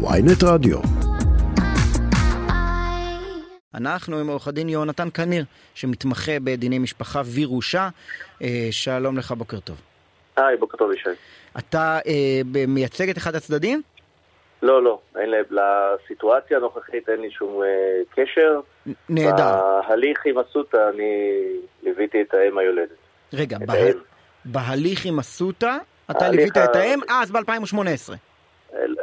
ויינט רדיו. אנחנו עם עורך הדין יהונתן קניר, שמתמחה בדיני משפחה וירושה. אה, שלום לך, בוקר טוב. היי, בוקר טוב ישי. אתה אה, מייצג את אחד הצדדים? לא, לא, אין לב, לסיטואציה הנוכחית אין לי שום אה, קשר. נהדר. בהליך עם אסותא אני ליוויתי את האם היולדת. רגע, בה... בהליך עם אסותא, אתה ליווית ה- את האם? אז ב-2018.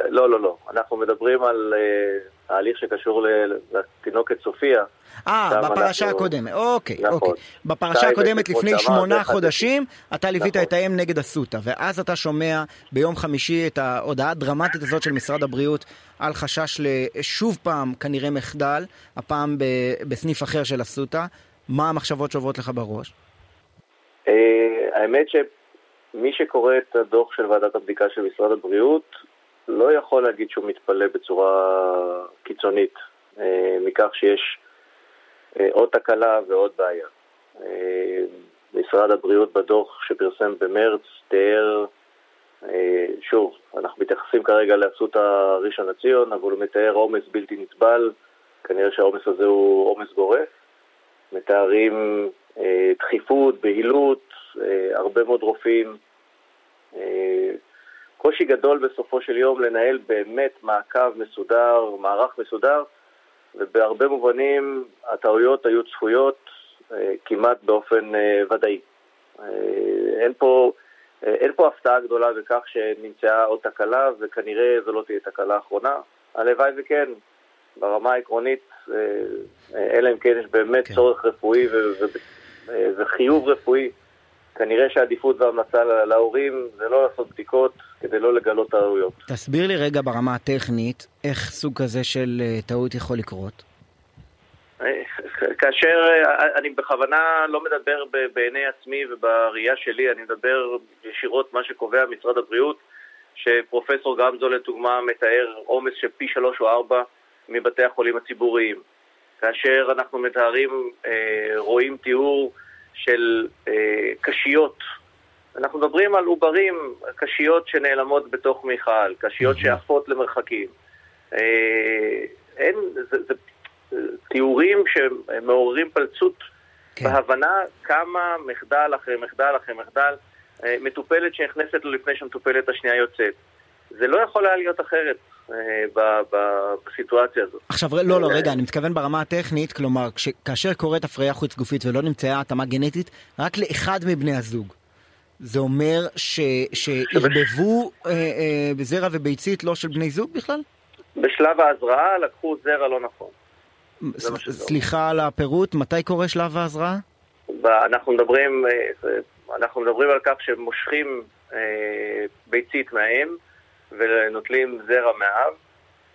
אה, לא, לא, לא. אנחנו מדברים על אה, ההליך שקשור ל- לתינוקת סופיה. אה, בפרשה אנחנו- הקודמת, אוקיי, נכון. אוקיי. בפרשה הקודמת לפני שמונה חודשים, אתה ליווית נכון. את האם נגד אסותא, ואז אתה שומע ביום חמישי את ההודעה הדרמטית הזאת של משרד הבריאות על חשש לשוב פעם כנראה מחדל, הפעם ב- בסניף אחר של אסותא. מה המחשבות שעוברות לך בראש? אה, האמת שמי שקורא את הדוח של ועדת הבדיקה של משרד הבריאות לא יכול להגיד שהוא מתפלא בצורה קיצונית אה, מכך שיש אה, עוד תקלה ועוד בעיה. אה, משרד הבריאות בדוח שפרסם במרץ תיאר, שוב, אנחנו מתייחסים כרגע לאסותא ראשון לציון, אבל הוא מתאר עומס בלתי נסבל, כנראה שהעומס הזה הוא עומס גורף. מתארים דחיפות, בהילות, הרבה מאוד רופאים. קושי גדול בסופו של יום לנהל באמת מעקב מסודר, מערך מסודר, ובהרבה מובנים הטעויות היו צפויות אה, כמעט באופן אה, ודאי. אה, אין פה, אין פה הפתעה גדולה בכך שנמצאה עוד תקלה, וכנראה זו לא תהיה תקלה אחרונה. הלוואי וכן, ברמה העקרונית, אלא אם כן יש באמת כן. צורך רפואי ו- וחיוב רפואי. כנראה שהעדיפות וההמלצה לה- להורים זה לא לעשות בדיקות כדי לא לגלות טעויות. תסביר לי רגע ברמה הטכנית, איך סוג כזה של אה, טעות יכול לקרות? אה, כאשר אה, אני בכוונה לא מדבר בעיני עצמי ובראייה שלי, אני מדבר ישירות מה שקובע משרד הבריאות, שפרופסור גמזו לדוגמה מתאר עומס של פי שלוש או ארבע מבתי החולים הציבוריים. כאשר אנחנו מתארים, רואים תיאור של קשיות. אנחנו מדברים על עוברים, קשיות שנעלמות בתוך מיכל, קשיות שעפות למרחקים. אה, אין, זה, זה תיאורים שמעוררים פלצות כן. בהבנה כמה מחדל אחרי מחדל אחרי מחדל, אה, מטופלת שנכנסת לו לפני שהמטופלת השנייה יוצאת. זה לא יכול היה להיות אחרת אה, ב- ב- בסיטואציה הזאת. עכשיו, לא, לא, רגע, אני מתכוון ברמה הטכנית, כלומר, כאשר קורית הפריה חוץ גופית ולא נמצאה התאמה גנטית, רק לאחד מבני הזוג. זה אומר שערבבו אה, אה, בזרע וביצית לא של בני זוג בכלל? בשלב ההזרעה לקחו זרע לא נכון. סליחה על הפירוט, מתי קורה שלב ההזרעה? אנחנו מדברים, אה, אנחנו מדברים על כך שמושכים ביצית מהאם ונוטלים זרע מהאב,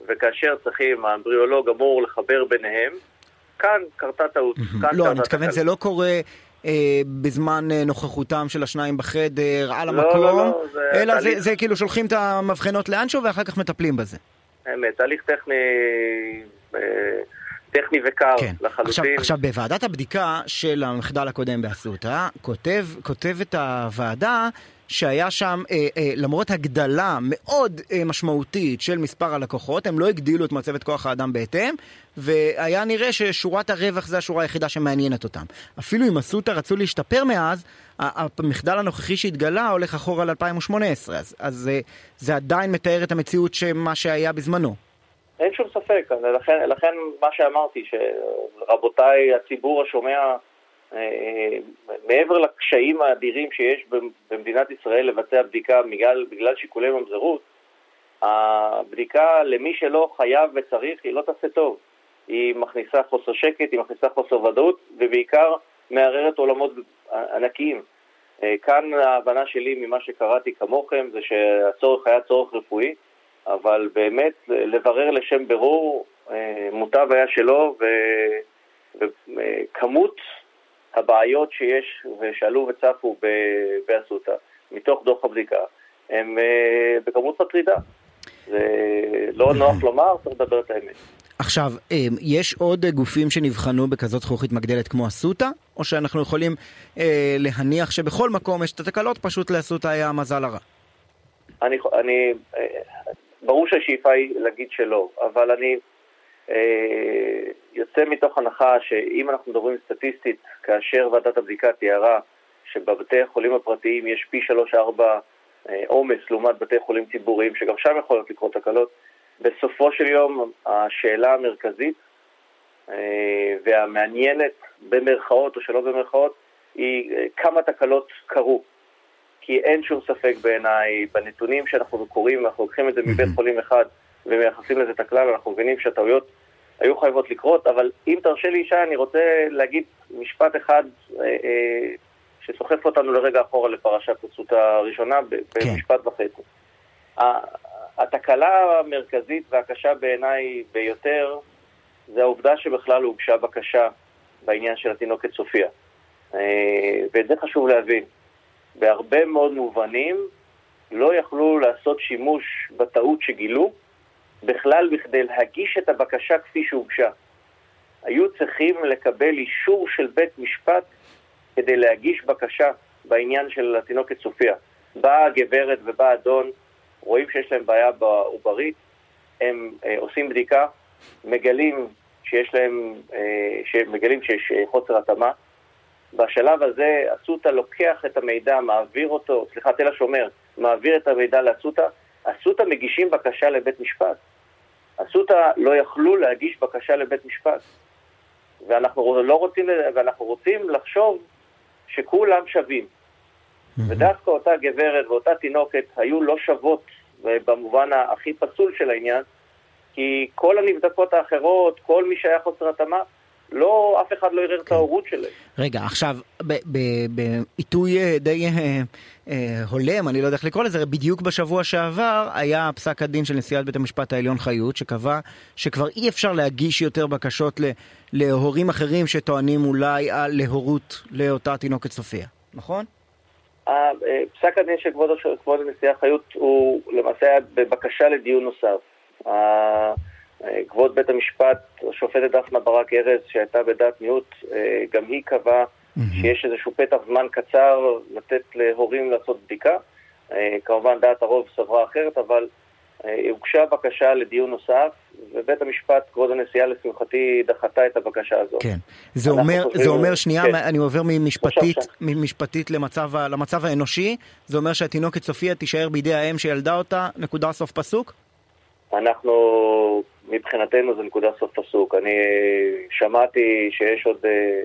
וכאשר צריכים, האמבריאולוג אמור לחבר ביניהם, כאן קרתה טעות. לא, אני מתכוון. זה לא קורה אה, בזמן אה, נוכחותם של השניים בחדר, על לא, המקום, לא, לא, זה אלא זה- תהליך. זה כאילו שולחים את המבחנות לאנשהו ואחר כך מטפלים בזה. אמת, תהליך טכני, אה, טכני וקר כן. עכשיו, לחלוטין. עכשיו, בוועדת הבדיקה של המחדל הקודם באסותא, כותב, כותבת הוועדה שהיה שם, אה, אה, למרות הגדלה מאוד אה, משמעותית של מספר הלקוחות, הם לא הגדילו את מצבת כוח האדם בהתאם, והיה נראה ששורת הרווח זה השורה היחידה שמעניינת אותם. אפילו אם אסותא רצו להשתפר מאז, המחדל הנוכחי שהתגלה הולך אחורה ל-2018, אז, אז אה, זה עדיין מתאר את המציאות שמה שהיה בזמנו. אין שום ספק, לכן, לכן מה שאמרתי, שרבותיי, הציבור השומע, מעבר לקשיים האדירים שיש במדינת ישראל לבצע בדיקה בגלל, בגלל שיקולי ממזרות, הבדיקה למי שלא חייב וצריך היא לא תעשה טוב. היא מכניסה חוסר שקט, היא מכניסה חוסר ודאות, ובעיקר מערערת עולמות ענקיים. אה, כאן ההבנה שלי ממה שקראתי כמוכם זה שהצורך היה צורך רפואי, אבל באמת לברר לשם בירור אה, מוטב היה שלא, וכמות הבעיות שיש ושעלו וצפו באסותא מתוך דוח הבדיקה הם אה, בכמות מטרידה. זה לא נוח לומר, צריך לדבר את האמת. עכשיו, אה, יש עוד אה, גופים שנבחנו בכזאת זכוכית מגדלת כמו אסותא, או שאנחנו יכולים אה, להניח שבכל מקום יש את התקלות, פשוט לאסותא היה המזל הרע? אני, אני, ברור שהשאיפה היא להגיד שלא, אבל אני אה, יוצא מתוך הנחה שאם אנחנו מדברים סטטיסטית, כאשר ועדת הבדיקה תיארה שבבתי החולים הפרטיים יש פי 3-4 אה, עומס לעומת בתי חולים ציבוריים, שגם שם יכולות לקרות תקלות, בסופו של יום השאלה המרכזית אה, והמעניינת במרכאות או שלא במרכאות היא אה, כמה תקלות קרו. כי אין שום ספק בעיניי בנתונים שאנחנו קוראים, אנחנו לוקחים את זה מבית חולים אחד ומייחסים לזה את הכלל, אנחנו מבינים שהטעויות היו חייבות לקרות, אבל אם תרשה לי, ישי, אני רוצה להגיד משפט אחד אה, אה, שסוחף אותנו לרגע אחורה לפרשת הצות הראשונה כן. במשפט כן. וחצי. התקלה המרכזית והקשה בעיניי ביותר זה העובדה שבכלל הוגשה בקשה בעניין של התינוקת סופיה. אה, ואת זה חשוב להבין. בהרבה מאוד מובנים לא יכלו לעשות שימוש בטעות שגילו בכלל בכדי להגיש את הבקשה כפי שהוגשה. היו צריכים לקבל אישור של בית משפט כדי להגיש בקשה בעניין של התינוקת סופיה. באה הגברת ובא אדון, רואים שיש להם בעיה בעוברית, הם אה, עושים בדיקה, מגלים שיש להם, אה, שמגלים שיש אה, חוסר התאמה. בשלב הזה אסותא לוקח את המידע, מעביר אותו, סליחה, תל השומר, מעביר את המידע לאסותא, אסותא מגישים בקשה לבית משפט. אסותא לא יכלו להגיש בקשה לבית משפט. ואנחנו לא רוצים, ואנחנו רוצים לחשוב שכולם שווים. Mm-hmm. ודווקא אותה גברת ואותה תינוקת היו לא שוות במובן הכי פסול של העניין, כי כל הנבדקות האחרות, כל מי שהיה חוסר התאמה, לא, אף אחד לא ערער את כן. ההורות שלהם. רגע, עכשיו, בעיתוי אה, די אה, אה, הולם, אני לא יודע איך לקרוא לזה, בדיוק בשבוע שעבר היה פסק הדין של נשיאת בית המשפט העליון חיות, שקבע שכבר אי אפשר להגיש יותר בקשות ל, להורים אחרים שטוענים אולי על להורות לאותה תינוקת סופיה, נכון? פסק הדין של כבוד, כבוד הנשיאה חיות הוא למעשה היה בבקשה לדיון נוסף. כבוד בית המשפט, השופטת דפנה ברק ארז, שהייתה בדעת מיעוט, אה, גם היא קבעה שיש איזשהו פתח זמן קצר לתת להורים לעשות בדיקה. אה, כמובן דעת הרוב סברה אחרת, אבל אה, הוגשה בקשה לדיון נוסף, ובית המשפט, כבוד הנשיאה לשמחתי, דחתה את הבקשה הזו. כן. זה אומר, חושבים, זה אומר, שנייה, כן. אני עובר ממשפטית, ממשפטית למצב, למצב האנושי, זה אומר שהתינוקת סופיה תישאר בידי האם שילדה אותה, נקודה סוף פסוק? אנחנו, מבחינתנו זה נקודה סוף פסוק. אני שמעתי שיש עוד אה,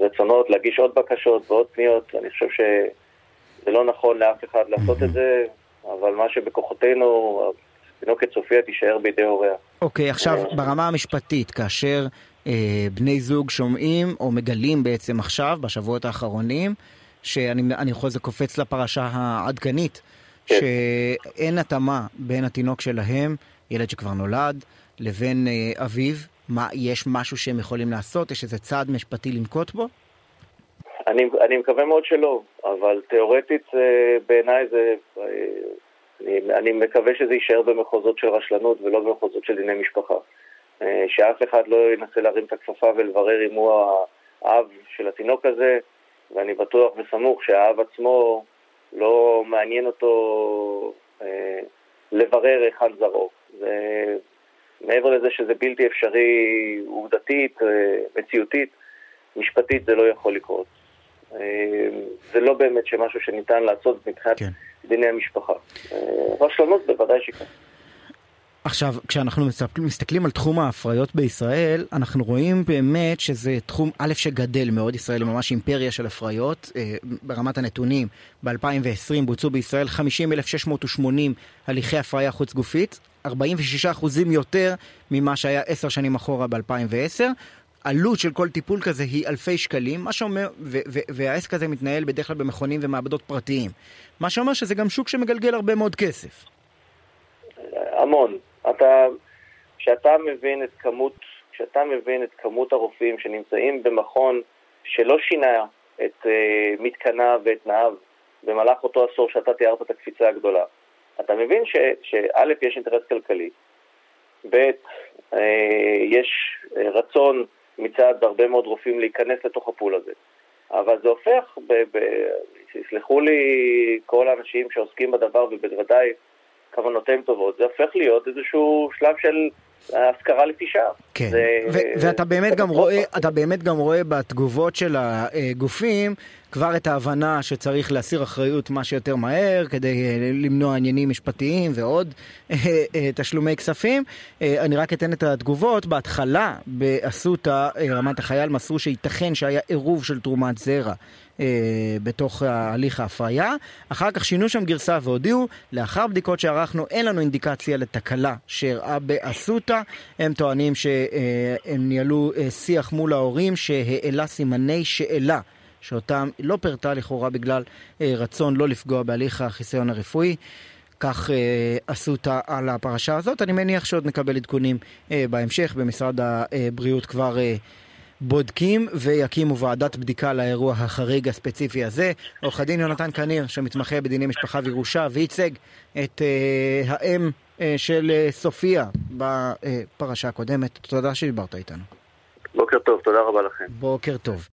רצונות להגיש עוד בקשות ועוד פניות. אני חושב שזה לא נכון לאף אחד לעשות את זה, אבל מה שבכוחותינו, תינוקת סופיה תישאר בידי הוריה. אוקיי, okay, עכשיו אה, ברמה המשפטית, כאשר אה, בני זוג שומעים או מגלים בעצם עכשיו, בשבועות האחרונים, שאני יכול, זה קופץ לפרשה העדכנית, כן. שאין התאמה בין התינוק שלהם, ילד שכבר נולד, לבין אה, אביו. מה, יש משהו שהם יכולים לעשות? יש איזה צעד משפטי לנקוט בו? אני, אני מקווה מאוד שלא, אבל תיאורטית אה, בעיניי זה... אה, אני, אני מקווה שזה יישאר במחוזות של רשלנות ולא במחוזות של דיני משפחה. שאף אחד לא ינסה להרים את הכפפה ולברר אם הוא האב של התינוק הזה, ואני בטוח וסמוך שהאב עצמו לא מעניין אותו אה, לברר היכן זרעו. מעבר לזה שזה בלתי אפשרי עובדתית, אה, מציאותית, משפטית זה לא יכול לקרות. אה, זה לא באמת שמשהו שניתן לעשות מבחינת כן. דיני המשפחה. אה, רשלנות בוודאי שכן. עכשיו, כשאנחנו מסתכלים על תחום ההפריות בישראל, אנחנו רואים באמת שזה תחום א' שגדל מאוד, ישראל היא ממש אימפריה של הפריות. אה, ברמת הנתונים, ב-2020 בוצעו בישראל 50,680 הליכי הפריה חוץ גופית, 46% יותר ממה שהיה עשר שנים אחורה ב-2010. עלות של כל טיפול כזה היא אלפי שקלים, מה שאומר, והעסק הזה מתנהל בדרך כלל במכונים ומעבדות פרטיים. מה שאומר שזה גם שוק שמגלגל הרבה מאוד כסף. המון. אתה, כשאתה מבין את כמות, כשאתה מבין את כמות הרופאים שנמצאים במכון שלא שינה את uh, מתקניו ואת תנאיו במהלך אותו עשור שאתה תיארת את הקפיצה הגדולה, אתה מבין שא', יש אינטרס כלכלי, ב', uh, יש רצון מצד הרבה מאוד רופאים להיכנס לתוך הפול הזה. אבל זה הופך, ב, יסלחו לי כל האנשים שעוסקים בדבר, ובוודאי כוונותיהם טובות, זה הופך להיות איזשהו שלב של השכרה לפשעה. כן, זה, ו- ואתה באמת גם רואה, אתה באמת גם רואה בתגובות של הגופים כבר את ההבנה שצריך להסיר אחריות מה שיותר מהר כדי אה, למנוע עניינים משפטיים ועוד אה, אה, תשלומי כספים. אני רק אתן את התגובות. בהתחלה באסותא רמת החייל מסרו שייתכן שהיה עירוב של תרומת זרע. בתוך הליך ההפריה. אחר כך שינו שם גרסה והודיעו, לאחר בדיקות שערכנו אין לנו אינדיקציה לתקלה שאירעה באסותא. הם טוענים שהם ניהלו שיח מול ההורים שהעלה סימני שאלה שאותם לא פירטה לכאורה בגלל אה, רצון לא לפגוע בהליך החיסיון הרפואי. כך אה, עשו אותה על הפרשה הזאת. אני מניח שעוד נקבל עדכונים אה, בהמשך. במשרד הבריאות כבר אה, בודקים ויקימו ועדת בדיקה לאירוע החריג הספציפי הזה. עורך הדין יונתן קניר, שמתמחה בדיני משפחה וירושה, וייצג את אה, האם אה, של אה, סופיה בפרשה הקודמת. תודה שדיברת איתנו. בוקר טוב, תודה רבה לכם. בוקר טוב.